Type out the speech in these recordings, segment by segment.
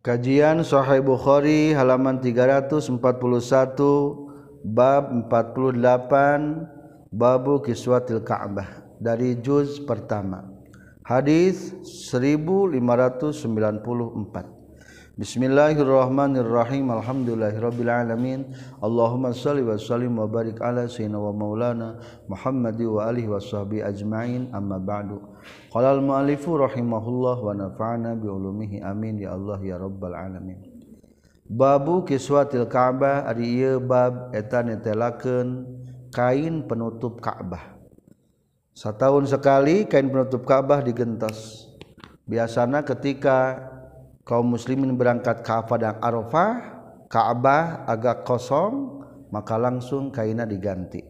Kajian Sahih Bukhari halaman 341 bab 48 babu kiswatil Ka'bah dari juz pertama. Hadis 1594. Bismillahirrahmanirrahim. Alhamdulillahirabbil alamin. Allahumma shalli wa sallim wa barik ala sayyidina wa maulana Muhammadi wa alihi washabi ajmain. Amma ba'du. Qala al muallifu rahimahullah wa nafa'ana bi ulumihi. Amin. Ya Allah ya rabbal alamin. Babu kiswatil Ka'bah ari ieu bab eta netelakeun kain penutup Ka'bah Satahun sekali kain penutup Ka'bah digentos biasana ketika kaum muslimin berangkat ke padang Arafah, Ka'bah agak kosong, maka langsung kaina diganti.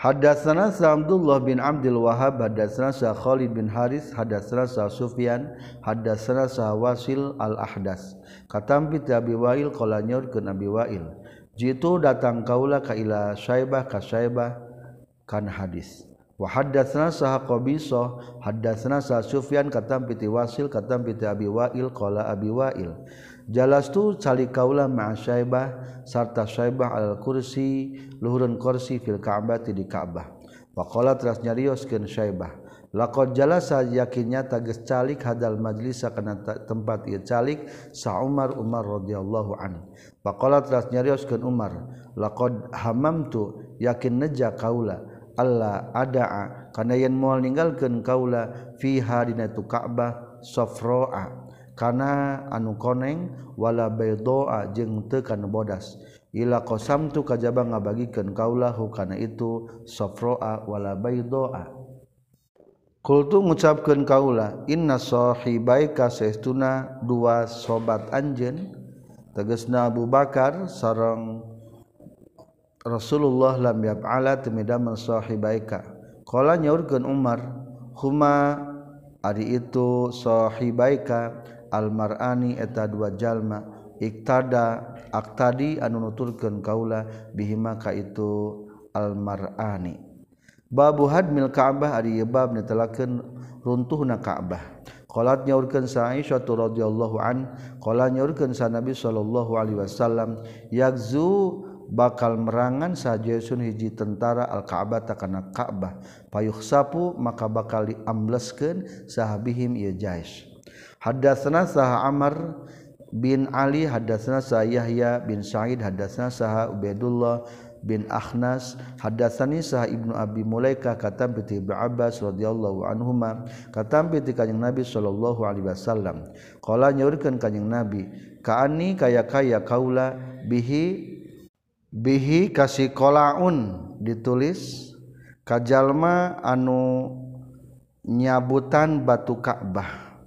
Hadatsana Abdullah bin Abdul Wahhab hadatsana sa Khalid bin Haris hadatsana sa Sufyan hadatsana sa Wasil al-Ahdas. Katampi ti Abi Wa'il qala nyaurkeun Abi Wa'il. Jitu datang kaula ka ila Syaibah ka Syaibah kana hadis Wahadatsna saha Qabisa hadatsna sa Sufyan katam piti Wasil katam piti Abi Wa'il qala Abi Wa'il. Jalastu cali kaula ma'a Syaibah sarta Syaibah al kursi luhurun kursi fil Ka'bah di Ka'bah. Wa qala teras nyarioskeun Syaibah laqad jalasa yakinnya tages calik hadal majlisa kana tempat ieu calik sa Umar Umar radhiyallahu an wa qala teras nyarioskeun Umar laqad hamamtu yakin neja kaula Allah adaa. Kana yen moal ninggalkeun kaula fiha dina tu Ka'bah safraa kana anu koneng wala baydoa jeung teu kana bodas. Ila qasamtu kajaba ngabagikeun kaula hukana itu safraa wala baydoa. Kultu ngucapkeun kaula inna sahibaika saestuna dua sobat anjeun. Tegasna Abu Bakar sareng Rasulullah lam yab'ala temidamel sahibaika. Qala nyaurkeun Umar huma ari itu sahibaika almarani eta dua jalma. Iktada aktadi anu nuturkeun kaula bihima ka itu almarani. Babu hadmil ka'bah ari bab netelakeun runtuhna ka'bah. Qalat nyaurkeun sa Aisyah radhiyallahu an qala nyaurkeun sa Nabi sallallahu alaihi wasallam yakzu bakal merangan sajaun hiji tentara Al-ka'bah takana Ka'bah. Payuh sapu maka bakal diambleskeun sahabihim ieu jais hadatsna sah Amr bin Ali hadatsna sah Yahya bin Sa'id hadatsna sah Ubaidullah bin Akhnas hadatsani sah Ibnu Abi Mulaika katam bi Ibnu Abbas radhiyallahu anhuma katam bi kanjeng Nabi sallallahu alaihi wasallam. Qala nyaurkeun kanjeng Nabi kaani kaya kaya kaula bihi bihi kasih kolaun ditulis kajallma anu nyabutan batu Ka'bah.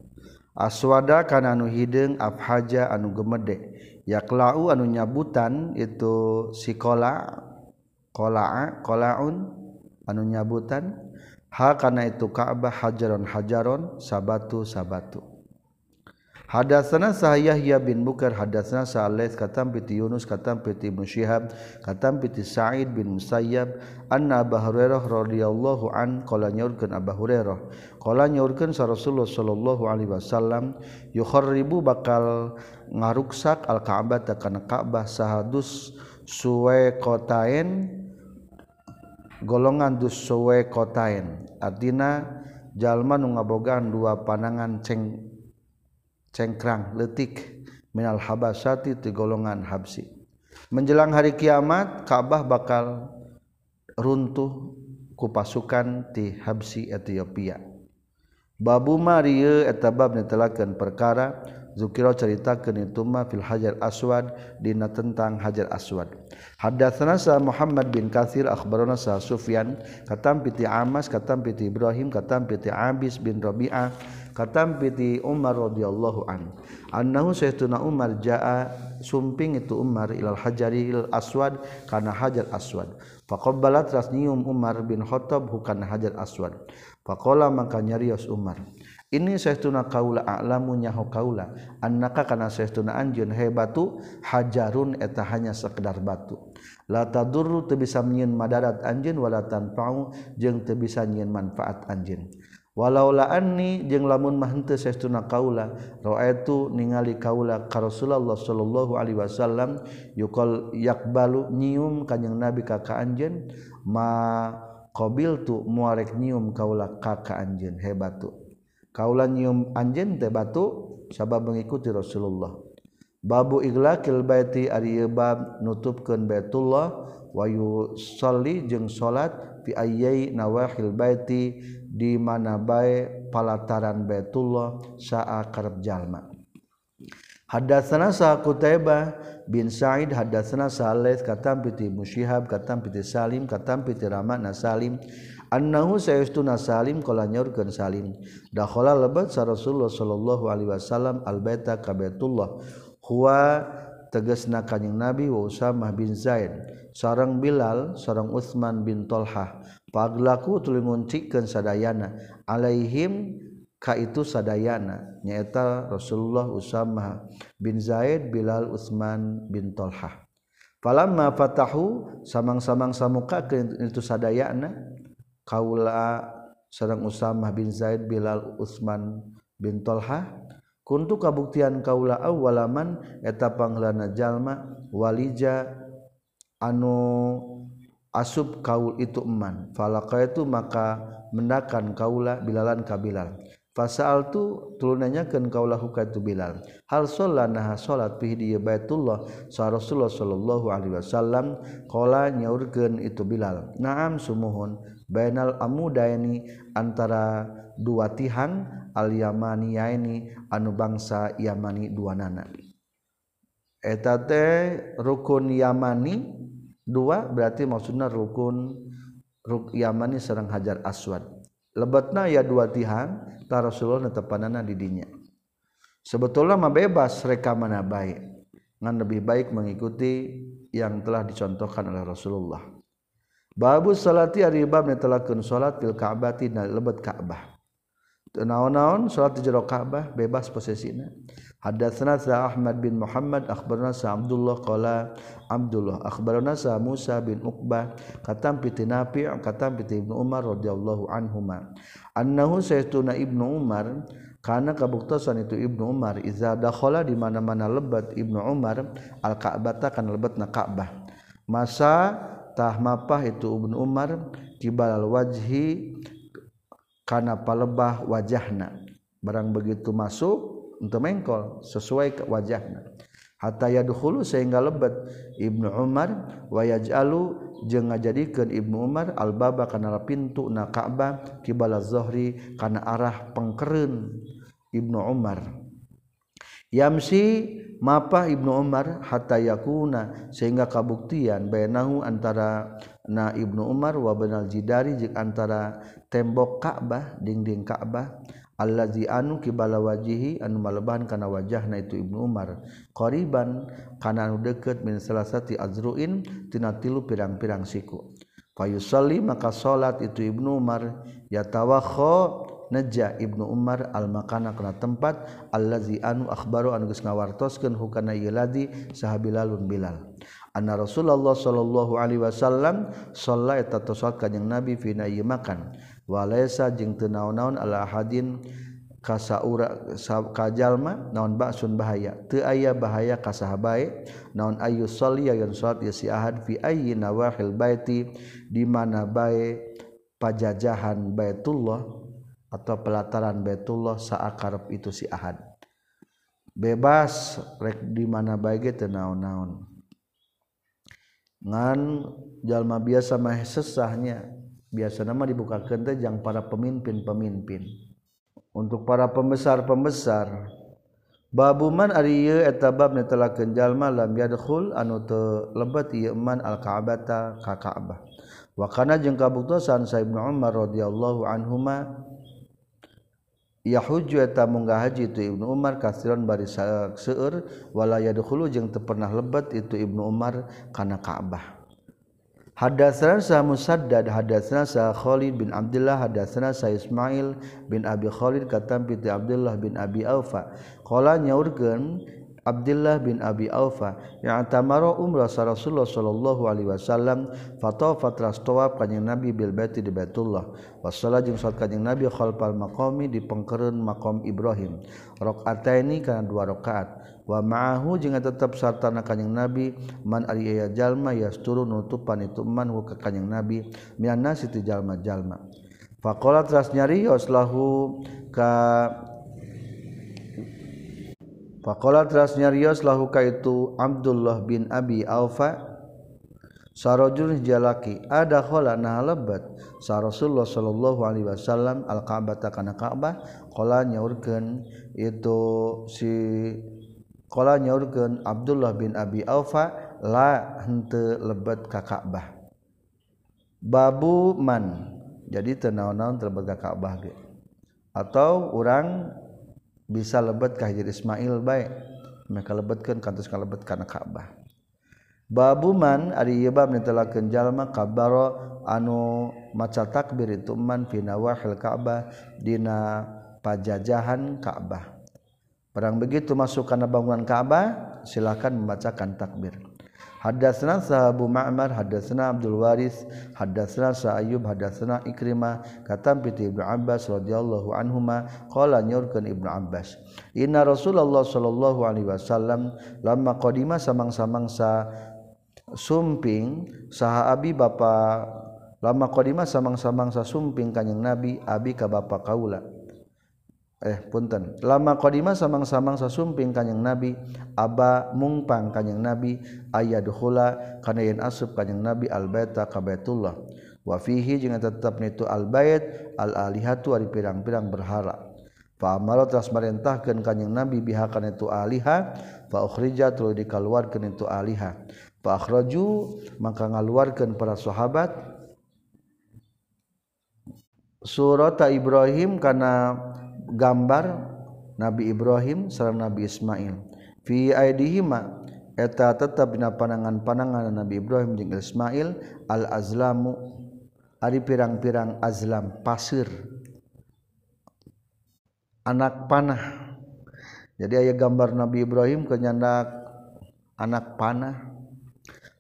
Aswada kana anu hidung abhaja anu gemede. Yaklau anu nyabutan itu sikola kolaun anu nyabutan. Ha kana itu Ka'bah hajaron hajaron sabatu sabatu Hadasana sah Yahya bin Bukar hadasana sah Al-Laits katam piti Yunus katam piti Ibnu Syihab katam piti Sa'id bin Musayyab anna Abu Hurairah radhiyallahu an qala nyaurkeun Abu Hurairah. Qala nyaurkeun sa Rasulullah sallallahu alaihi wasallam yukharribu bakal ngaruksak al-Ka'bah ta kana Ka'bah sahadus suwe kotain golongan dus suwe kotain artina jalma nu ngabogaan dua panangan ceng cengkrang letik minal habasati ti golongan habsi menjelang hari kiamat Ka'bah bakal runtuh ku pasukan ti habsi Ethiopia babu marieu eta bab perkara Zukiro ceritakeun itu mah fil Hajar Aswad dina tentang Hajar Aswad. Hadatsana sa Muhammad bin Katsir akhbarana sa Sufyan katam piti Amas katam piti Ibrahim katam piti Abis bin Rabi'ah katam piti Umar radhiyallahu an. Annahu sayyiduna Umar jaa sumping itu Umar ilal Hajaril Aswad kana Hajar Aswad. Faqabbala rasnium Umar bin Khattab hukana Hajar Aswad. Faqala maka nyarios Umar ini saestuna kaula a'lamu nyaho kaula annaka kana saestuna anjeun he batu hajarun eta hanya sekedar batu la tadurru teu bisa nyieun madarat anjeun wala tanfa'u jeung teu bisa nyieun manfaat anjeun walaulaani jeung lamun mahente seestuna kaula roaitu ningali kaula ka Rasulullah sallallahu alaihi wasallam yukol yakbalu nyium kanyeng Nabi kakak anjen anjeun ma qabiltu? Muarek nyium kaula kakak anjen anjeun he batu. Kaula nyium anjeun teh batu sabab mengikuti Rasulullah. Babu iglaqil baiti ari bab nutupkeun Baitullah wayu sholli jeung salat fi nawahil baiti di mana bae palataran Baitullah sa'a karep jalma. Hadatsana sa Qutaibah bin Sa'id hadatsana Salih katam piti Musyihab katam piti Salim katam piti Rama na Salim. Annahu sayastuna Salim qala nyaurkeun Salim. Dakhala lebat sa Rasulullah sallallahu alaihi wasallam al baita ka Baitullah. Huwa tegasna kanjing Nabi wa Usamah bin Zaid sareng Bilal sareng Utsman bin Tolhah. paglaku tuluy sadayana. Alaihim ka itu sadayana. Nyaeta Rasulullah Usama bin Zaid Bilal Utsman bin Talha. Falamma fatahu samang-samang samuka itu sadayana kaula sareng Usama bin Zaid Bilal Utsman bin Talha kuntu kabuktian kaula awalaman eta panglana jalma walija anu asub kaul itu eman. Falaka itu maka mendakan kaula bilalan kabilal fasal tu tulunannya kan kaulah hukatu bilal. Hal sholat nah sholat pih di baitullah sa rasulullah sallallahu alaihi wasallam qala nyaurkeun itu bilal. Naam sumuhun. Bainal amudaini antara dua tihan al yamaniyaini anu bangsa yamani dua nana eta teh rukun yamani dua berarti maksudnya rukun ruk Yamani serang Hajar Aswad. Lebatna ya dua tihan ta Rasulullah netepanana di dinya. Sebetulnya mah bebas reka mana baik. Ngan lebih baik mengikuti yang telah dicontohkan oleh Rasulullah. Babu salati ari bab netelakeun salat fil Ka'bah lebat Ka'bah. Naon-naon salat di jero Ka'bah bebas posesina. Hadatsana sa Ahmad bin Muhammad akhbarana sa Abdullah qala Abdullah akhbarana sa Musa bin Uqbah katam piti Nafi' katam piti Ibnu Umar radhiyallahu anhuma. Annahu saytuna Ibnu Umar karena kabuktosan itu Ibnu Umar iza dakhala di mana-mana lebat Ibnu Umar al Ka'bah kan lebatna Ka'bah. Masa tah mapah itu Ibnu Umar kibal wajhi karena palebah wajahna. Barang begitu masuk untuk mengkol sesuai ke wajahna hatta yadkhulu sehingga lebat. Ibnu Umar wa yaj'alu jeung ngajadikeun Ibnu Umar albaba kana pintu na Ka'bah kibala zuhri kana arah pengkereun Ibnu Umar. Yamsi mapa Ibnu Umar hatta yakuna sehingga kabuktian bainahu antara na Ibnu Umar wa banal jidari jeung antara tembok Ka'bah dinding Ka'bah allazi anu kibala wajihi anu malebahan kana wajahna itu Ibnu Umar. Qariban kana anu deukeut min salasati azruin tina tilu pirang-pirang siku. Fayusalli maka salat itu Ibnu Umar. Yatawakha neja Ibnu Umar al makana kana tempat. Allazi anu akhbaru anu geus ngawartoskeun hukana yeladi sahabilalun bilal. anna Rasulullah sallallahu alaihi wasallam sholla eta salat kanjing Nabi fina ieu makan. Wa laisa jeung teu naon-naon ala hadin kasaura kajalma naon ba'sun bahaya. Teu aya bahaya ka sahabae naon ayu sholli yen salat ieu si ahad fi ayyi nawahil baiti di mana bae pajajahan Baitullah atau pelataran Baitullah saakarep itu si ahad. Bebas rek di mana bae teu naon-naon. ngan jalma biasa mah sesahnya. Biasa nama dibuka kente yang para pemimpin-pemimpin. Untuk para pembesar-pembesar babuman ari ieu eta bab netelakeun jalma lam yadkhul anu teu lebet ieu man al ka'bata ka Ka'bah. Wa kana jeung kabuktosan sa Ibnu Umar radhiyallahu anhuma Yahujueta munggah haji itu Ibnu Umar kasiran bari seueur wala yadkhulu jeung teu pernah lebet itu Ibnu Umar kana Ka'bah. Hadatsana sa Musaddad hadatsana sa Khalid bin Abdullah hadatsana sa Ismail bin Abi Khalid katam bi Abdullah bin Abi Aufa. Qala nyaurkeun Abdullah bin Abi Alfa yang tamaro umrah sa Rasulullah sallallahu alaihi wasallam fatafat rastawab kanjing Nabi bil baiti di Baitullah. Wasalla jeung salat kanjing Nabi khalfal maqami di pengkereun maqam Ibrahim. Rakaataini kana dua rakaat. Wa ma'ahu jeung tetep sarta na kanjing Nabi man ari aya jalma yasturu nutupan itu man ka kanjing Nabi mianna siti jalma-jalma. Faqala tras nyarios lahu ka Pakola teras nyarios lahu kaitu Abdullah bin Abi Aufa sarojul jalaki ada khola nah lebat? Sa Rasulullah sallallahu alaihi wasallam al Ka'bah kana Ka'bah? Qala nyaurkeun itu si qala nyaurkeun Abdullah bin Abi Aufa la henteu lebat ka Ka'bah. Babu man jadi tenaon-naon terbaga Ka'bah ge? Atau orang bisa lebet Kahjir Ismail baik mereka lebetkan kantus kalebet karena Ka'bah babuman ari ieu bab nitelakeun jalma kabaro anu maca takbir itu man fi wahil Ka'bah dina pajajahan Ka'bah perang begitu masuk karena bangunan Ka'bah silakan membacakan takbir. Hadasna sahabu Ma'mar, hadasna Abdul Waris, hadasna Sa'ayub, hadasna Ikrimah, katam piti Ibnu Abbas radhiyallahu anhuma, qala nyurkeun Ibnu Abbas. Inna Rasulullah sallallahu alaihi wasallam lamma qadima samang-samangsa sumping saha abi bapa lama qadima samang-samangsa sumping kanjing Nabi abi ka bapa kaula. Eh punten. Lama qadima samang-samang sasumping kanjing nabi aba mungpang kanjing nabi ayaduhula kana yen asup kanjing nabi al baita ka baitullah. Wa fihi jeung tetep nitu al bait al alihatu ari pirang-pirang berhala fa amara teras marentahkeun kanjing nabi biha kana itu aliha fa ukhrija tuluy dikaluarkeun itu aliha fa akhraju maka ngaluarkeun para sahabat. Surat Ibrahim kana gambar Nabi Ibrahim sareng Nabi Ismail. Fi aidihima eta tetap dina panangan-panangan Nabi Ibrahim jeung Ismail al azlamu ari pirang-pirang azlam pasir. Anak panah. Jadi aya gambar Nabi Ibrahim kenyandak anak panah.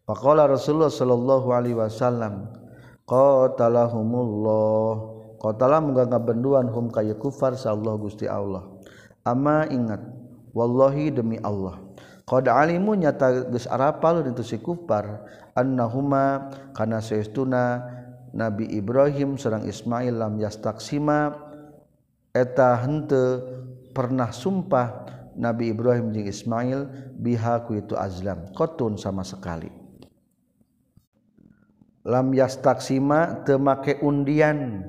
Faqala Rasulullah sallallahu alaihi wasallam qatalahumullah muga ngabenduan hum kay kufar Allah Gusti Allah. Ama ingat walli demi Allah. Qada alimu nyata geus arapal itu si kufar annahuma kana saestuna Nabi Ibrahim serang Ismail lam yastaksima. Eta hente pernah sumpah Nabi Ibrahim jeung Ismail bihaku itu azlam. Qatun sama sekali. Lam yastaksima teu make undian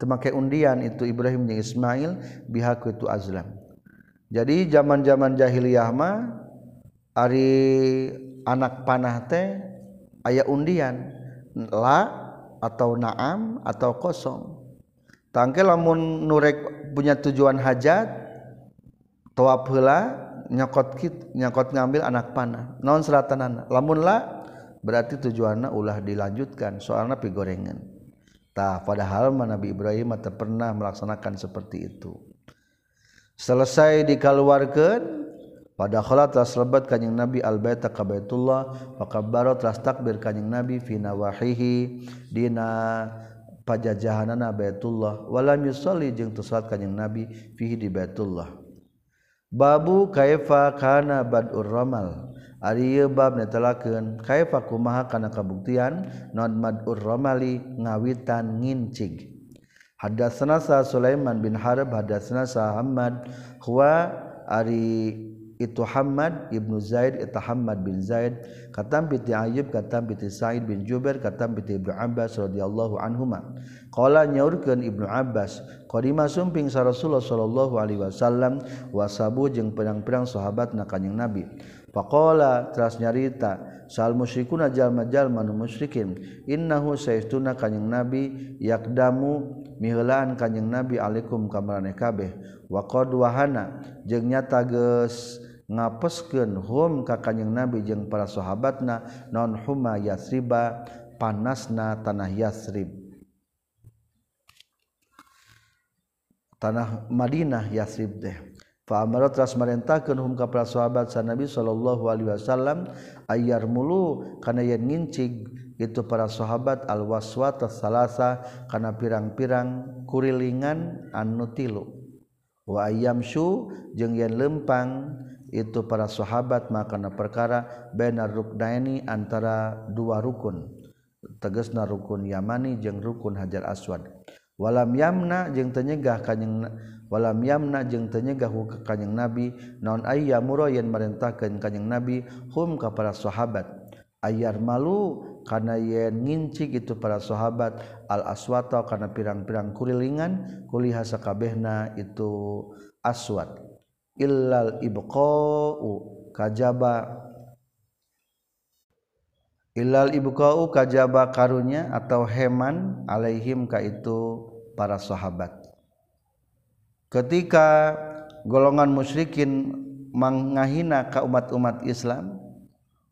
memakai undian itu Ibrahim yang Ismail bihaku itu azlam. Jadi zaman-zaman jahiliyah mah ari anak panah teh aya undian. La atau naam atau kosong. Tangke lamun nurek punya tujuan hajat tawaf heula nyokot kit nyokot ngambil anak panah. Non seratan lamun la berarti tujuannya ulah dilanjutkan soalnya pigorengan Tah padahal mah Nabi Ibrahim tak pernah melaksanakan seperti itu. Selesai dikeluarkan pada khala telah selebat kanjing Nabi al-baita ka Baitullah wa kabbaro telah takbir kanjing Nabi fi nawahihi dina pajajahanana Baitullah walam yusolli jeung teu salat kanjing Nabi fihi di Baitullah. Babu kaifa kana bad'ur ramal Ari bab netelakeun. Kaifa kumaha kana kabuktian non mad'ur ramali ngawitan ngincig. Hadatsana sa Sulaiman bin Harb hadatsana sa Hamad huwa ari itu Hamad ibnu Zaid itu Hamad bin Zaid. Katam piti Ayub katam piti Sa'id bin Jubair katam piti Ibnu Abbas radhiyallahu anhuma. Qala nyaurkeun Ibnu Abbas qadima sumping sa Rasulullah sallallahu alaihi wasallam wasabu jeung pedang-pedang sahabat na kanjing Nabi. Pakola teras nyarita sal musyrikuna jalma jalma nu musyrikin. Innahu saistuna kanjing nabi yakdamu miheulaan kanjing nabi alaikum kamarane kabeh. Wa qad wahana jeung nyata geus ngapeskeun hum ka kanjing nabi jeung para sahabatna non huma yasriba panasna tanah yasrib. Tanah Madinah Yasrib Fa'amara teras merintahkeun hum ka para sahabat sa Nabi sallallahu alaihi wasallam ayar mulu kana yang ngincig itu para sahabat al waswata salasa kana pirang-pirang kurilingan anu tilu. Wa ayyamsyu jeung yen lempang itu para sahabat makana perkara benar ruknaini antara dua rukun. Tegasna rukun yamani jeung rukun hajar aswad. Walam yamna jeung tenyegah kanjing walam yamna jeung tenyegah ke kanyang nabi. Naon ayya muro yen merintahkeun kanyang nabi hum ka para sahabat. Ayar malu kana yen ngincik itu para sahabat. Al aswata kana pirang-pirang kurilingan kuliha sakabehna itu aswad illal ibqa'u kajaba. Illal ibqa'u kajaba karunya atau heman alaihim ka itu para sahabat ketika golongan musyrikin menghina ka umat-umat Islam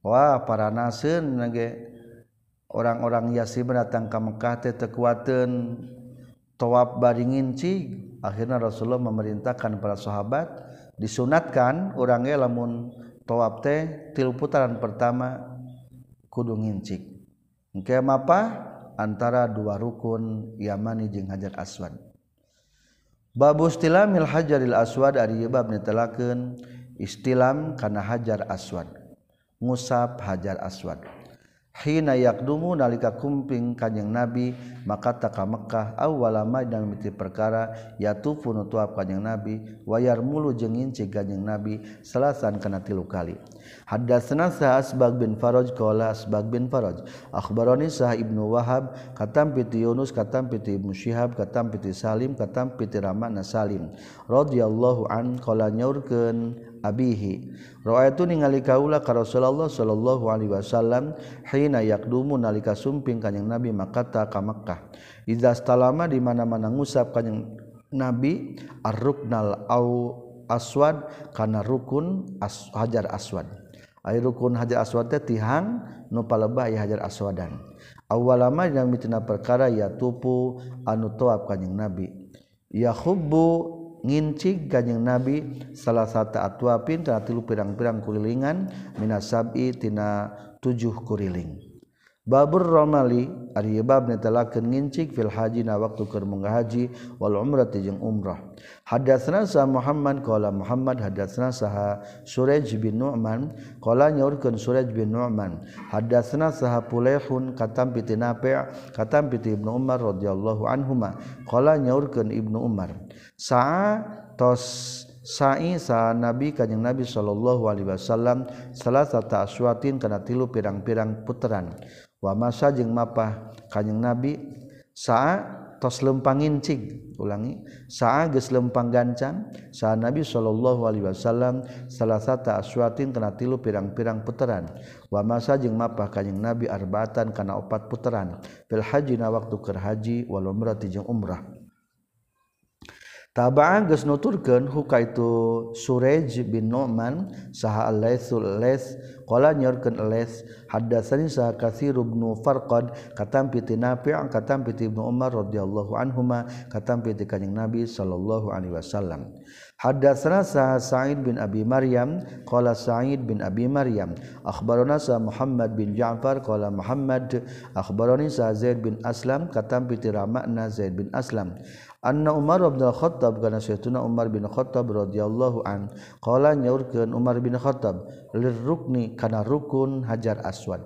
wah para nasen orang-orang Yasi datang ke Mekah teh tekuaten tawab baringinci akhirnya Rasulullah memerintahkan para sahabat disunatkan orangnya lamun tawab teh tilu putaran pertama kudu ngincik engke apa antara dua rukun Yamani jeung Hajar Aswad babu istilamil hajaril aswad ari bab netelakeun. Istilam kana hajar aswad. Ngusap hajar aswad. hina yakdumu nalika kumping kanjeng nabi maka taka Mekkah awalama dan miti perkara yatufu nutuap kanjeng nabi wayar mulu jengin cik kanjeng nabi selasan kena tilu kali. Hadatsana Sa'ad Asbag bin Faraj qala Asbag bin Faraj akhbarani sah ibnu Wahab katam piti Yunus katam piti Ibnu Syihab katam piti Salim katam piti Ramana Salim radhiyallahu an qala nyaurkeun abihi. Itu ningali kaula ka Rasulullah sallallahu Alaihi Wasallam hina yakdumu nalika sumping kanjing nabi makata ka Makkah. Idza stalama di mana-mana ngusap kanjing nabi arruknal au aswad kana rukun as, hajar aswad. Air rukun hajar aswad teh tihang nu palebah ya hajar aswadan. Awalama yang mitina perkara ya tupu anu toab kanjing nabi. Ya hubbu ngincik kajjeng nabi salah satu atwa pinta tilu pirang-pirang kurilingan Minasabi tina tujuh kuriling. Babur Romali ari bab netelakeun ngincik fil haji na waktu keur haji wal umrah jeung umrah. Hadatsna sa Muhammad qala Muhammad hadatsna saha Suraj bin Nu'man qala nyaurkeun Suraj bin Nu'man. Hadatsna saha Pulaihun katam piti Nafi' katam piti Ibnu Umar radhiyallahu anhuma. Qala nyaurkeun Ibnu Umar sa'a tos sai sa nabi kanjeng nabi sallallahu alaihi wasallam salah satu aswatin kana tilu pirang-pirang puteran wa masa jeung mapah kanjing nabi sa tos lempang incing ulangi sa geus lempang gancang sa nabi sallallahu alaihi wasallam salasata aswatin kana tilu pirang-pirang puteran. Wa masa jeung mapah kanjing nabi arbatan kana opat puteran. Fil haji na waktu ker haji wal umrah jeung umrah. Taba'an geus nuturkeun hukaitu Surej bin Nu'man saha Al-Laitsul Lais qala nyorkeun Al-Lais haddatsani saha Katsir bin Farqad katam piti Nafi' katam piti Ibnu Umar radhiyallahu anhuma katam piti Kanjeng Nabi sallallahu alaihi wasallam. Haddatsana saha Sa'id bin Abi Maryam qala Sa'id bin Abi Maryam. Akhbarana saha Muhammad bin Ja'far qala Muhammad. Akhbarani saha Zaid bin Aslam katam piti Rama'na Zaid bin Aslam. anna Umar bin Khattab kana saytuna Umar bin Khattab radhiyallahu an qala nyaurkeun Umar bin Khattab lirrukni kana rukun Hajar Aswad.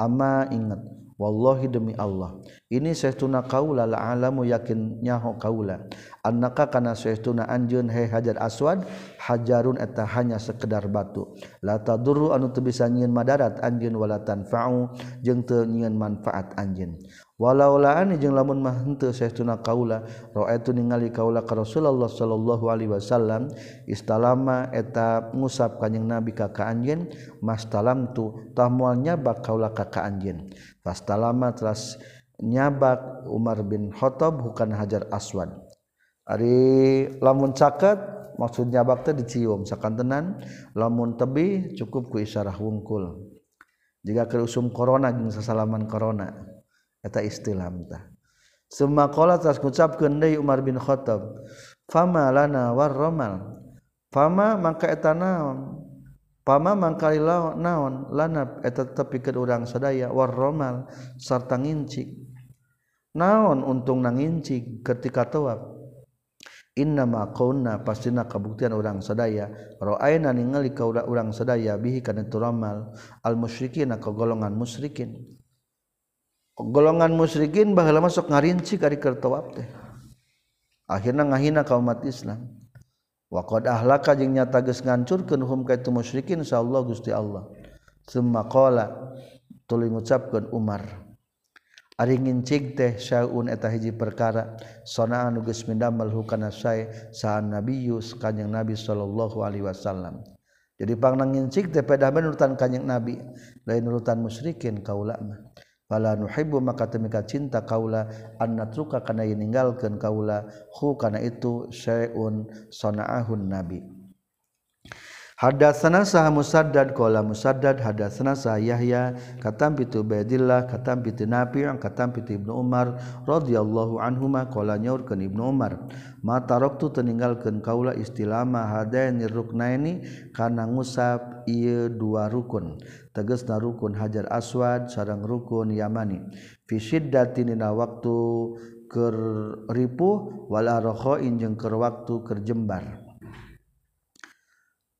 Amma ingat wallahi demi Allah ini saytuna qaula la alamu yakin nyaho qaula annaka kana suestuna anjeun he hajar aswad hajarun eta hanya sekedar batu. La tadurru anu teu bisa nyieun madarat anjeun wala tanfa'u jeung teu nyieun manfaat anjeun. Walaulaan jeung lamun mah henteu saestuna kaula raaitu ningali kaula ka Rasulullah sallallahu alaihi wasallam istalama eta ngusap kanjing Nabi ka ka anjeun mastalam tu tah moal nyabak kaula ka ka anjeun. Fastalama teras nyabak Umar bin Khattab bukan Hajar Aswad. Ari lamun caket maksudnya bakte dicium sakantenan lamun tebih cukup ku isyarah wungkul. Jika keusum corona jeung sasalaman corona eta istilah tah. Semua qala tas deui Umar bin Khattab, "Fama lana war ramal." Fama mangka eta naon? Fama mangka naon? Lana eta tepikeun urang sadaya war ramal sarta ngincik. Naon untung nangincik ketika tawaf innama qaunna pastina kabuktian urang sadaya. Ra'aina ningali ka urang sadaya bihi kana turamal al musyrikin ka golongan musyrikin. Golongan musyrikin baheula masuk ngarinci ari tawaf teh. Akhirna ngahina ka umat Islam. Wa qad ahlaka jeung nyata geus ngancurkeun hum ka itu musyrikin insyaallah Gusti Allah. Summa qala tuluy ngucapkeun Umar. ngincik teh syaun eta hiji perkara. Sonaan geus mindamel hukana sae saan nabius kanjing nabi sallallahu alaihi wasallam. Jadi pang ngincik teh pedah nurutan kanjing nabi. Lain nurutan musyrikin kaula mah. Wala nuhibbu maka temika cinta kaula an natruka kana ninggalkeun kaula. Hu kana itu syaun sanaahun nabi. Hadatsana sah Musaddad qala Musaddad hadatsana sah Yahya katam pitu Ubaidillah katam pitu Nafi' katam pitu Ibnu Umar radhiyallahu anhuma qala nyaurkeun Ibnu Umar ma taraktu teninggalkeun kaula istilama hadaini ruknaini kana ngusap ieu dua rukun. Tegesna rukun Hajar Aswad sareng rukun Yamani. Fi syiddatin waktu keur ripuh wala rakhain jeung keur waktu keur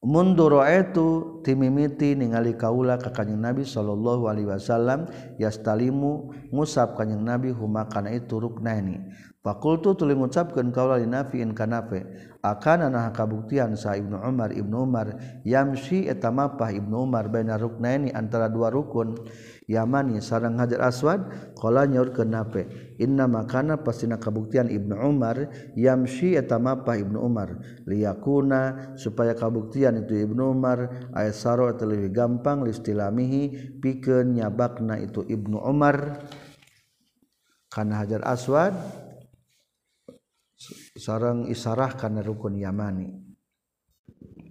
mundur itu timimiti ningali kaula ka kanjeng Nabi sallallahu alaihi wasallam yastalimu ngusap kanjeng Nabi huma kana itu ruknaini fakultu tuluy ngucapkeun kaula li nafiin kanafe akan nah kabuktian sa Ibnu Umar Ibnu Umar yamsi etamapah Ibnu Umar baina ruknaini antara dua rukun. Yamani sarang Hajar Aswad qala nyaurkeun nape inna makana pastina kabuktian Ibnu Umar yamsi etamapah Ibnu Umar liyakuna supaya kabuktian itu Ibnu Umar aysaro eta leuwih gampang listilamihi pikeun nyabakna itu Ibnu Umar. Kana Hajar Aswad sarang isarah kana rukun Yamani.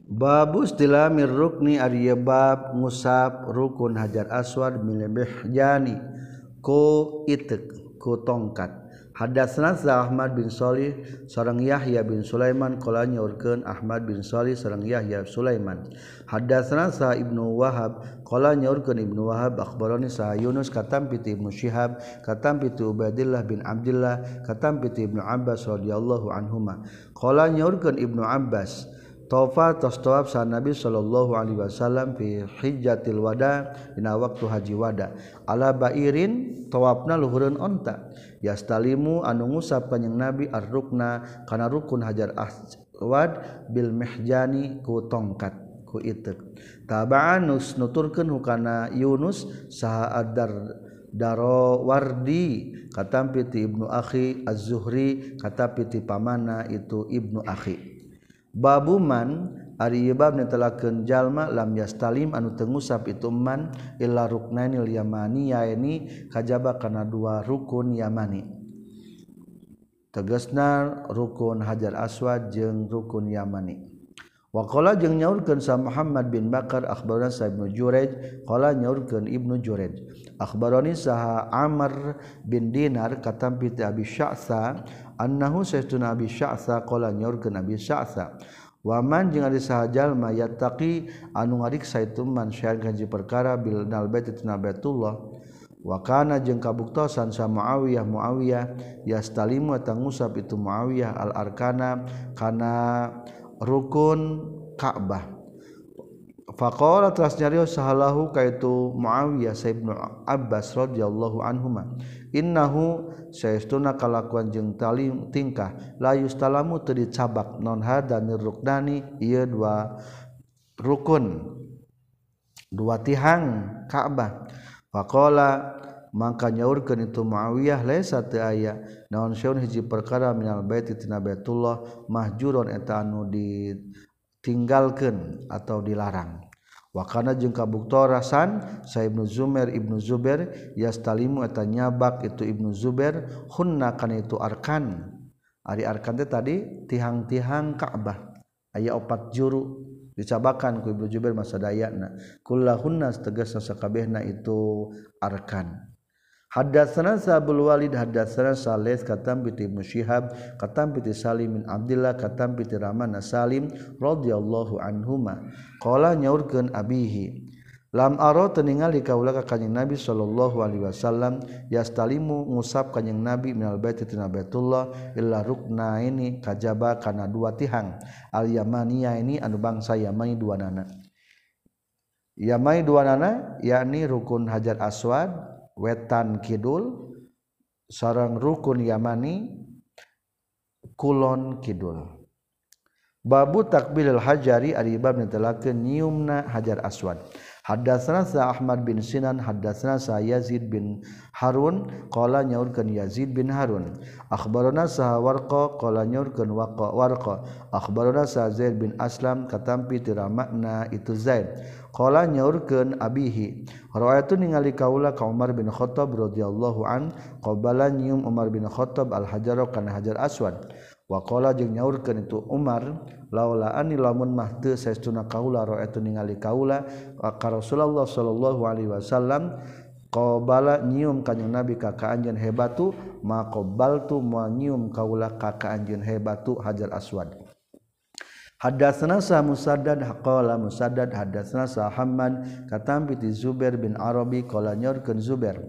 Babus tilamir rukni aryabab musab ngusap rukun Hajar Aswad milebeh ko ku itek ku tongkat. Hadasna Ahmad bin Solih seorang Yahya bin Sulaiman kala nyaurkeun Ahmad bin Solih seorang Yahya Sulaiman. Hadasna sa Ibnu Wahab kala nyaurkeun Ibnu Wahab akhbarani sa Yunus katam piti Ibnu Syihab katam piti Ubaidillah bin Abdullah katam piti Ibnu Abbas radhiyallahu anhuma. Kala nyaurkeun Ibnu Abbas Taufa tos tawaf sa Nabi sallallahu alaihi wasallam fi hijjatil wada dina waktu haji wada. Ala bairin tawafna luhureun onta. yastalimu anu ngusap kanjing nabi ar-rukna kana rukun hajar aswad bil mihjani ku tongkat ku itek taba'an nuturkeun hukana Yunus saha ad-dar daro wardi kata piti ibnu akhi az-zuhri kata piti pamana itu ibnu akhi. Babuman Ariyebab netelakeun jalma lam yastalim anu teu ngusap itu man illa ruknainil yamani yaeni kajaba kana dua rukun yamani. Tegasna rukun Hajar Aswad jeung rukun yamani. Wakola jeung nyaurkeun sa Muhammad bin Bakar akhbarana sa Ibnu Jurej qala nyaurkeun Ibnu Jurej akhbarani saha Amr bin Dinar katampi ti Abi Sya'sa annahu sayyiduna Abi Sya'sa qala nyaurkeun Abi Sya'sa waman jeung ari sahajallma yattaqi anu ngariksa itu man syai'an kanji perkara bil nal baiti baitullah wa kana jeung kabuktosan sa Muawiyah Muawiyah yastalimu tangusap itu Muawiyah al arkana kana rukun Ka'bah. Faqala teras nyarios sahalahu kaitu Muawiyah Ibnu Abbas radhiyallahu anhuma. Innahu saestuna kalakuan jeung talim tingkah la yustalamu teu dicabak non hada nirukdani ieu dua rukun dua tihang Ka'bah. Faqala maka nyaurkeun itu Muawiyah laisa teu aya naon syaun hiji perkara minal baiti tina Baitullah mahjuron eta anu ditinggalkeun atau dilarang. wakana jeung kabuktorasan sa Ibnu Zumer Ibnu Zubair yastalimu eta nyabak itu Ibnu Zubair hunna kana itu arkan. Ari arkan teh tadi tihang-tihang Ka'bah. Aya opat juru dicabakan ku Ibnu Zubair masa dayana. Kullahunna tegasna sakabehna itu arkan. Hadatsana Sabul Walid hadatsana Salih katam piti Musyihab katam piti Salim bin Abdullah katam piti Ramana Salim radhiyallahu anhuma. Qala nyaurkeun abihi lam aro teningali kaula ka kanjing Nabi sallallahu alaihi wasallam yastalimu ngusap kanjing Nabi minal baiti tina Baitullah illa ruknaini kajaba kana dua tihang al yamaniyah ini anu bangsa Yamani dua nana. Yamai dua nana yakni rukun Hajar Aswad wetan kidul sarang rukun Yamani kulon kidul. Babu takbilil hajari ari bab nitelakeun nyiumna hajar aswad. Hadatsana sa Ahmad bin Sinan hadatsana sa Yazid bin Harun qala nyaurkeun Yazid bin Harun. Akhbarana sa Warqa qala nyaurkeun Waqa Warqa. Akhbarana sa Zaid bin Aslam katampi tira makna itu Zaid. Qala nyaurkeun abihi. Rawaatu ningali kaula ka Umar bin Khattab radhiyallahu an qabala nyium Umar bin Khattab al hajaro kana hajar aswad. Waqala jeung nyaurkeun itu Umar laulaani lamun mahdu saestuna kaula ra'atu ningali kaula ka Rasulullah sallallahu alaihi wasallam qabala nyium kanjing Nabi ka ka anjeun hebatu ma qabaltu ma nyium kaula ka ka anjeun hebatu Hajar Aswad. Hadatsana sa Musaddad qala Musaddad hadatsana sa Hammad katampi bi Zubair bin Arabi qala nyorkeun Zubair.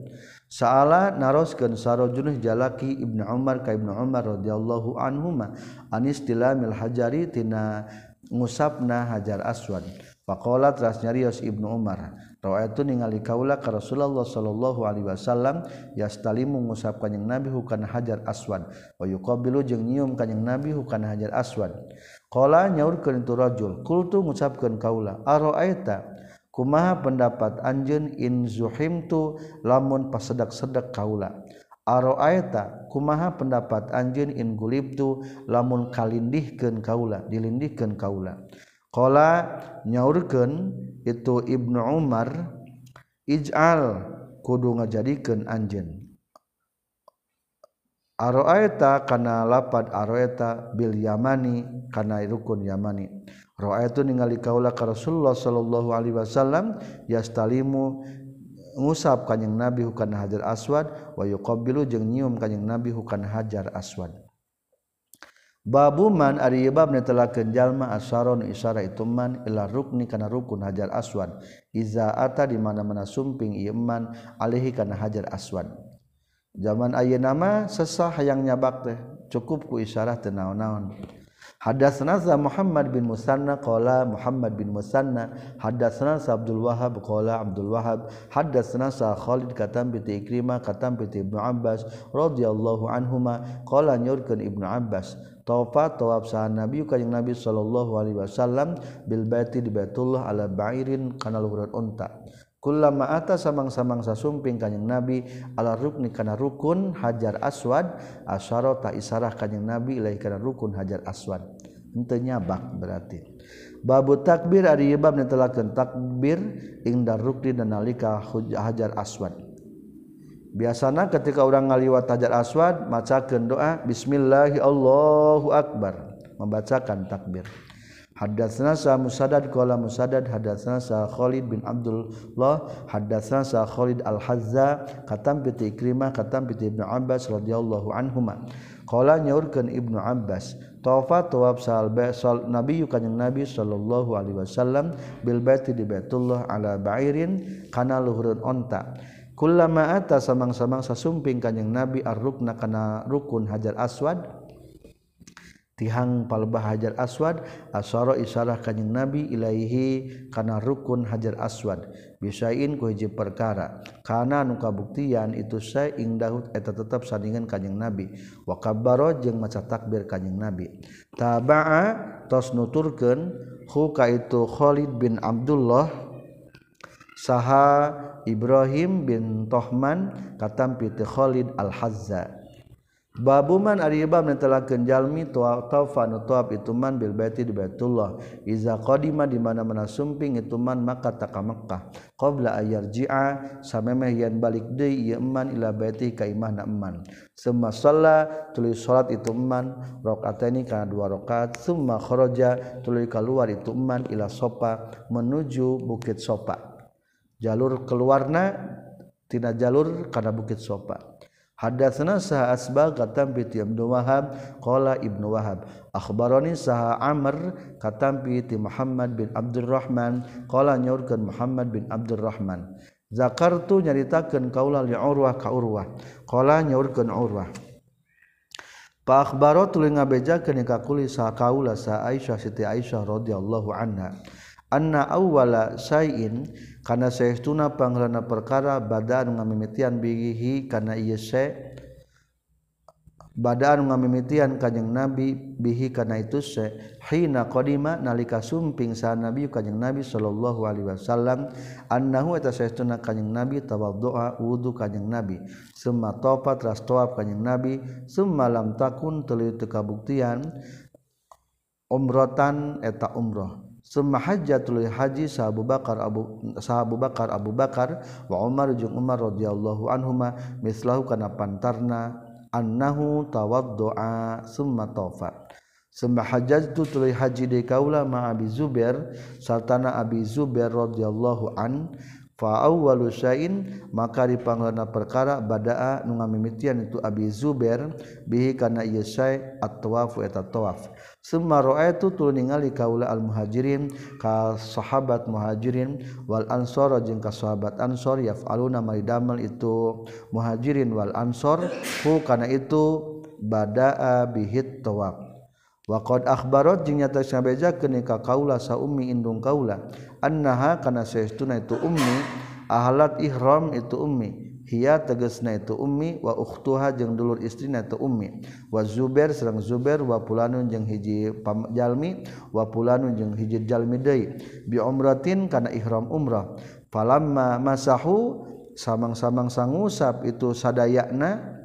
Saala naroskeun sarojun jalaki Ibnu Umar ka Ibnu Umar radhiyallahu anhuma anistilamil hajari tina ngusapna Hajar Aswad. Faqala teras nyarios Ibnu Umar. rawaitu ningali kaula ka Rasulullah sallallahu alaihi wasallam yastalimu ngusap kanjing Nabi hukana Hajar Aswad wa yuqabilu jeung nyium kanjing Nabi hukana Hajar Aswad. Qala nyaurkeun tu rajul, qultu ngucapkeun kaula, araita kumaha pendapat anjeun in zuhimtu lamun pasedak-sedak kaula? Aroaita kumaha pendapat anjeun in gulibtu lamun kalindihkeun kaula dilindihkeun kaula? Qala nyaurkeun itu Ibnu Umar ij'al kudu ngajadikeun anjeun. Aroaita kana lapad aroeta bil yamani kana rukun yamani itu ningali kaula ka Rasulullah sallallahu alaihi wasallam yastalimu ngusap kanjing nabi hukan hajar aswad wa yuqabbilu jeung nyium kanjing nabi hukan hajar aswad. Babu man ari bab netelakeun jalma asharon isara itu man ila rukni kana rukun hajar aswad. Iza ata di mana-mana sumping ieu alaihi alihi kana hajar aswad. Zaman ayeuna mah sesah hayang nyabak teh cukup ku isyarah teu naon-naon. Hadatsana za Muhammad bin Musanna qala Muhammad bin Musanna. Hadatsana sa Abdul Wahhab qala Abdul Wahhab. Hadatsana sa Khalid katam bi Ikrimah katam bi Ibnu Abbas radhiyallahu anhuma qala nyurkeun Ibnu Abbas. Tawafat tawaf sahan Nabi kanjeng Nabi sallallahu alaihi wasallam bil baiti di Baitullah ala ba'irin kana luhuran unta. Kulama ata samang-samangsa sumping kanyang nabi ala rukni kana rukun hajar aswad asyara ta isarah kanyang nabi ilahi kana rukun hajar aswad. Henteu nyabak berarti. Babu takbir ari bab netelakeun takbir ingdar rukni dan nalika hajar aswad. Biasanya ketika orang ngaliwat hajar aswad macakeun doa bismillahi allahu akbar membacakan takbir. Hadatsana sa Musaddad qala Musaddad hadatsana sa Khalid bin Abdullah hadatsana sa Khalid al-Hazza katam bi Ikrimah katam bi Ibnu Abbas radhiyallahu anhuma. Qala nyaurkeun Ibnu Abbas tawafa tawab sal baisal nabi kanjing nabi sallallahu alaihi wasallam bil baiti di Baitullah ala ba'irin kana luhurun onta. Kullama ata samang-samang sasumping kanjing nabi ar-rukna kana rukun Hajar Aswad tihang palbah Hajar Aswad asara isarah kanjing Nabi ilaihi kana rukun Hajar Aswad. Bisain ku hiji perkara. Kana nu kabuktian itu saya ing daud eta tetep sandingan kanjing Nabi. Wa kabbaro jeung maca takbir kanjing Nabi. Tabaa tos nuturkeun hu ka itu Khalid bin Abdullah saha Ibrahim bin Tohman katam piti Khalid al-Hazza. Babuman Aribab telah kenjalmi taufan tuab ituman bil baiti di Baitullah. Iza qadima di mana-mana sumping ituman maka taka Makkah. Qabla ayar ji'a samemeh yan balik deui ieu eman ila baiti ka imahna eman. Summa shalla tulis salat itu eman rakaataini kana dua rakaat. Summa kharaja tulis keluar itu eman ila sopa menuju bukit sopa. Jalur keluarna tina jalur karena bukit sopa Hadatsana saha asbag katam bi Ibnu Wahab qala Ibnu Wahab akhbarani saha Amr katam bi Muhammad bin Abdurrahman. Qala nyaurkeun Muhammad bin Abdurrahman Zakartu nyaritakeun kaula li Urwah ka Urwah. Qala nyaurkeun Urwah Fa akhbaro tuluy ngabejakeun ka kuli saha kaula saha Aisyah Siti Aisyah radhiyallahu anha. anna awwala sayin kana saestuna panglana perkara badaan ngamimitian bihi kana ieu se badaan ngamimitian kanjing nabi bihi kana itu se hina qadima nalika sumping sa nabi kanjing nabi sallallahu alaihi wasallam annahu eta saestuna kanjing nabi tawaddu'a wudu kanjing nabi summa tawafat ras tawaf kanjing nabi summa lam takun teu kabuktian umrotan eta umroh. Summa hajjatul haji sahabu Bakar Abu sahabu Bakar Abu Bakar wa Umar jeung Umar radhiyallahu anhuma mislahu kana pantarna annahu tawaddu'a summa tawafa. Summa hajjatu tuluy haji de kaula ma Abi Zubair sartana Abi Zubair radhiyallahu an walusain maka panglana perkara badaa nu ngamimitian itu Abi Zubair bihi kana ieu syai at-tawaf eta tawaf. Summa ra'aitu tul ningali kaula al-muhajirin ka sahabat muhajirin wal ansor jeung ka sahabat ansor yafaluna maridamel itu. Muhajirin wal ansor hu kana itu badaa bihit tawaf. Waqad akhbarat jeung nyata sabejakeun ka kaula sa ummi indung kaula. Annaha kana saestuna itu ummi ahlat ihram itu ummi. Hiya tegasna itu ummi wa ukhtuha jeung dulur istrina itu ummi. Wa zubair sareng zubair wa pulanun jeung hiji jalmi wa pulanun jeung hiji jalmi deui. Bi umratin kana ihram umrah. Falamma masahu samang-samang sangusap itu sadayana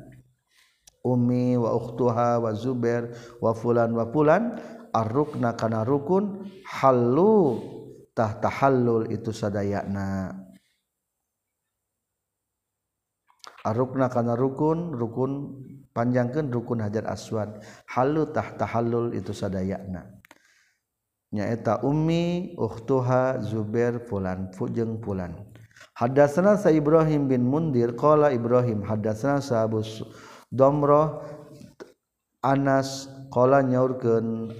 Umi wa ukhtuha wa Zubair wa fulan wa fulan arrukna kana rukun halu tah tahallul itu sadayana arrukna kana rukun rukun panjangkeun rukun hajar aswad. Halu tah tahallul itu sadayana nyaeta ummi ukhtuha zubair fulan fujeng fulan. Hadatsana sa Ibrahim bin Mundir qala Ibrahim hadatsana sa Abu domroh Anas qala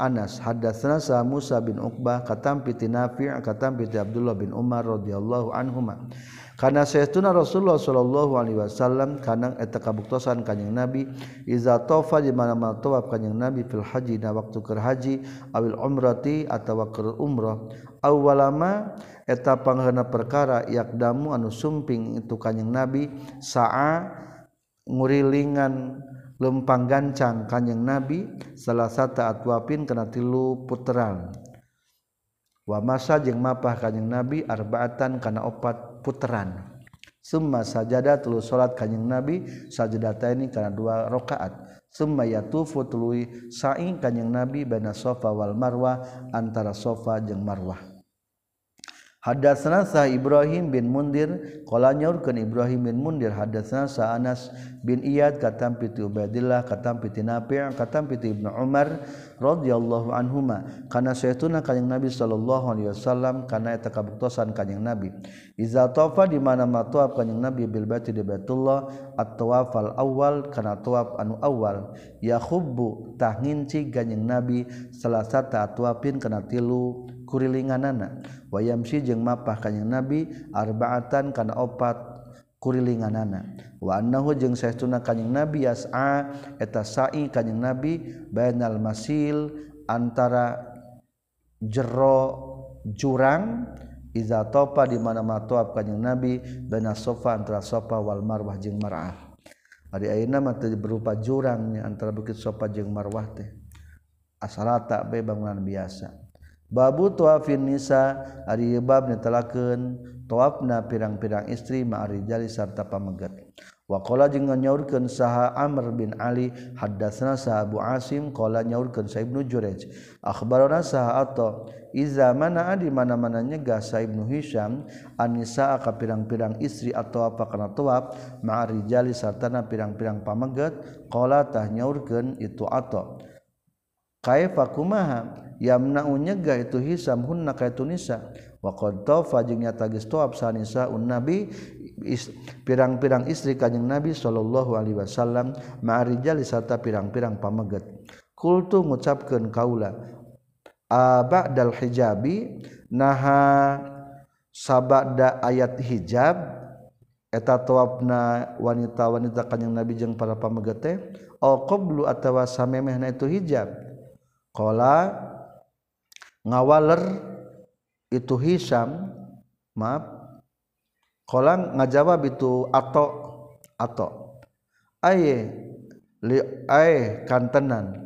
Anas. Hadatsna sa Musa bin Uqbah katampi ti Nafi' katampi Abdullah bin Umar radhiyallahu anhuma. Kana sayyiduna Rasulullah sallallahu alaihi wasallam kana eta kabuktosan kanjing Nabi iza tofa di mana-mana tawaf kanjing Nabi fil haji na waktu keur haji awil umrati atawa keur umrah. Awalama eta panghana perkara yakdamu anu sumping itu kanjing Nabi sa'a ngurilingan lempang gancang kanyeng nabi salah satu atwapin kena tilu puteran wa masa jeung mapah kanyeng nabi arbaatan kana opat puteran Summa sajada tulu salat kanyeng Nabi sajadata ini karena dua rakaat. Summa yatufu tului sa'i kanyeng Nabi baina Safa wal Marwah antara Safa jeung Marwah. Hadatsana sa Ibrahim bin Mundir qala nyaurkeun Ibrahim bin Mundir hadatsana sa Anas bin Iyad katam piti Ubaidillah katam piti Nafi' katam piti Ibnu Umar radhiyallahu anhuma. Kana saytuna kanjing Nabi sallallahu alaihi wasallam kana eta kabuktosan kanjing Nabi. Iza tawafa di mana matuaf kanjing Nabi bil baiti di Baitullah at-tawafal awal kana tawaf anu awal. Yakhubbu tah nginci kanjing Nabi salasata atwafin kana tilu kurilinganana wayamsi jeung mapah kanjing nabi arbaatan kana opat kurilinganana. Wa annahu jeung saestuna kanjing nabi yas'a eta sa'i kanjing nabi bainal masil antara jero jurang iza topa di mana matoab kanjing nabi bena sofa antara sofa wal marwah jeung mar'ah. Ari ayeuna mah teu berupa jurang antara bukit sofa jeung marwah teh. Asalata bae bangunan biasa. Babu tuafin nisa ari bab netelakeun tuafna pirang-pirang istri ma'ari jali sarta pamegat. Wa qala jeung nyaurkeun saha Amr bin Ali haddatsna saha Abu Asim qala nyaurkeun sa Ibnu Jurayj akhbarana saha Atha iza mana di mana-mana nyegah sa Ibnu Hisyam anisa ka pirang-pirang istri atau apa kana tuaf ma'ari jali sarta pirang-pirang pamegat qala tah nyaurkeun itu Atha kaifa kumaha? Yamna'u itu hisam hunna kaitu nisa. Wa qad tawafa jeung nyata geus tawaf sanisa un nabi pirang-pirang istri kanjing nabi sallallahu alaihi wasallam ma'rijal sarta pirang-pirang pameget kultu ngucapkeun kaula abadal hijabi naha sabada ayat hijab eta tawafna wanita-wanita kanjing nabi jeung para pamegete au qablu atawa samemehna itu hijab. Qala ngawaler itu Hisam maaf. Kolang ngajawab itu atau atau aye li aye kantenan.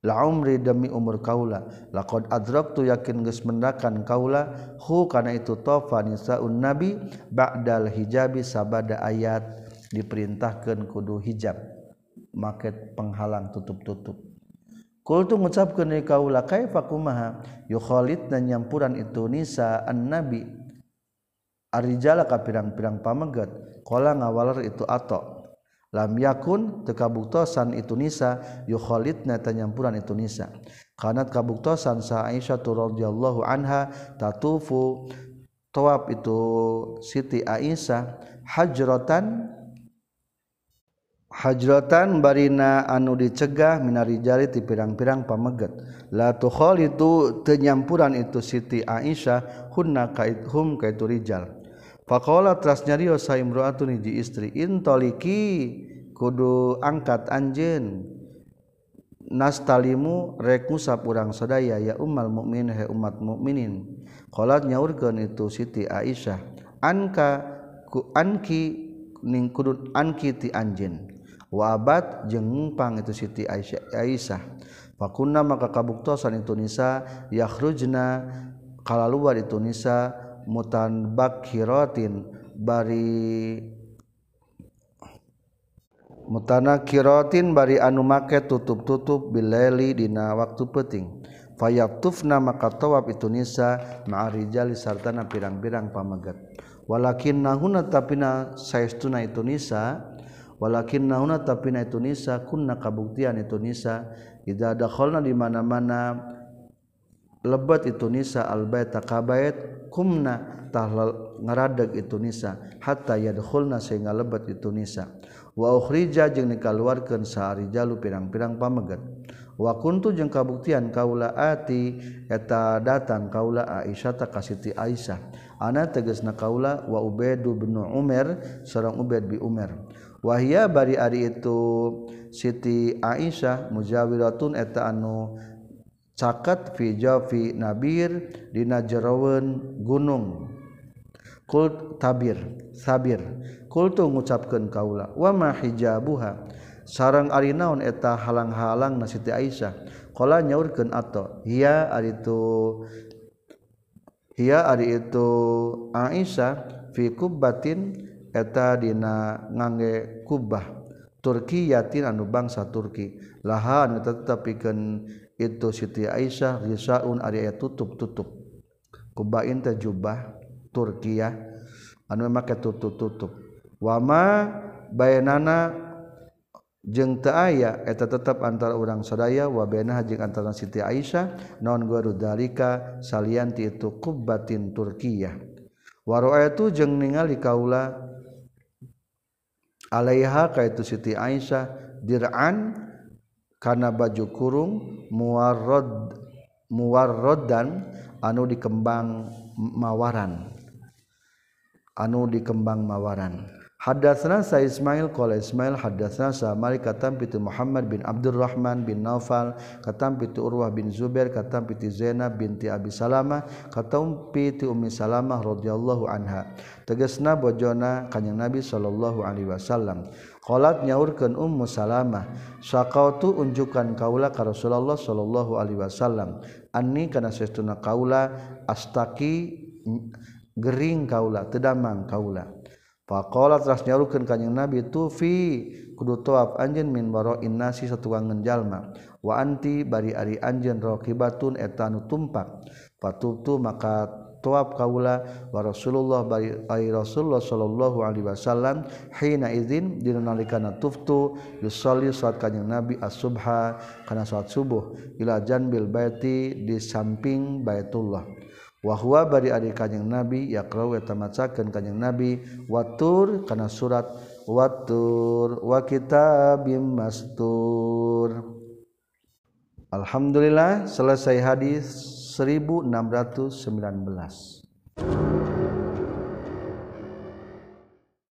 La umri demi umur kaula. Laqad adraktu yakin geus mendakan kaula. Hu kana itu tofa nisaun nabi ba'dal hijabi sabada ayat. Diperintahkan kudu hijab. Maket penghalang tutup-tutup Kultu ngucapkeun kaula kaifa kumaha yukhalid dan nyampuran itu nisa an nabi Arijala ka pirang-pirang pamegat kola ngawaler itu atau lam yakun tekabuktosan itu nisa yukhalid na tanyampuran itu nisa. Kanat kabuktosan sa Aisyah radhiyallahu anha tatufu tawaf itu Siti Aisyah hajrotan hajrotan barina anu dicegah minarijali ti pirang-pirang pamegat. La tukhol itu tenyampuran itu Siti Aisyah hunna kait hum kaitu rijal. Pakola teras nyarios sa imro'atun hiji istri intoliki kudu angkat anjen nastalimu rek ngusap urang sadaya ya ummal mukmin he umat mukminin. Qalat nyaurkeun itu Siti Aisyah anka ku anki ning kudu anki ti anjen wabat jengpang itu Siti Aisyah Aisyah. Fakunna maka kabuktosan itu Nisa yakhrujna kalaluar itu Nisa mutan bakhirotin bari mutana kirotin bari anu make tutup-tutup bileli dina waktu peting fayatufna maka tawab itu Nisa ma'arijali sartana pirang-pirang pamegat walakin nahuna tapina saestuna itu Nisa walakin nauna tapi na itu nisa kunna kabuktian itu nisa. Idza dakhalna di mana-mana lebet itu nisa al baita kabait kumna tahlal ngaradeg itu nisa. Hatta yadkhulna sehingga lebet itu nisa. Wa ukhrija jeung dikaluarkeun sahari jalu pirang-pirang pamegat wa kuntu jeung kabuktian kaula ati eta datang kaula Aisyah ta kasiti Aisyah. ana teges na kaula wa Ubedu bin Umar seorang Ubed bi Umar. Wahia bari ari itu Siti Aisyah mujawiratun eta anu caket fi jafi nabir dina jerawan gunung. Kul tabir sabir kultu ngucapkeun kaula wa ma hijabuha sareng ari naon eta halang-halang na Siti Aisyah. Qala nyaurkeun ato hiya ari tu Hiya ari itu Aisyah fi kubbatin eta dina ngangge kubah Turki yatin anu bangsa Turki. Lahan eta tetepikeun itu Siti Aisyah risaun ari aya tutup-tutup. Kubain teh jubah Turki anu make tutup-tutup. Wama bayanana jeng aya eta tetap antara urang sadaya wa bena jeung antara Siti Aisyah non guarudalika salianti itu kubatin Turkiyah. Wa itu jeng ningali kaula alaiha kaitu Siti Aisyah dir'an karena baju kurung muarrod muarrodan anu dikembang mawaran. Anu dikembang mawaran. Hadatsana sa Ismail qala Ismail hadatsana sa Malik katam pitu Muhammad bin Abdurrahman bin Naufal katam pitu Urwah bin Zubair katam pitu Zainab binti Abi Salamah katam pitu Ummi Salamah radhiyallahu anha. Tegasna bojona kanjing Nabi sallallahu alaihi wasallam. Qalat nyaurkeun Ummu Salamah syaqautu unjukan kaula ka Rasulullah sallallahu alaihi wasallam. Anni kana sesuna kaula astaki gering kaula tedamang kaula Pakola teras nyarukan kanyang Nabi tufi kudu toab anjen min baro innasi satuangan jalma wa anti bari ari anjen rokibatun etanu tumpak. Patubtu maka toab kaula wa Rasulullah bari ai Rasulullah sallallahu alaihi wasallam hina izin dina nalikana tuftu yusalli salat kanjing Nabi as-subha kana salat subuh ila janbil baiti di samping Baitullah. wahwa bari ari kanjing nabi yaqra'u eta macakeun kanjing nabi. Watur kana surat watur wa kitabim mastur. Alhamdulillah selesai hadis 1619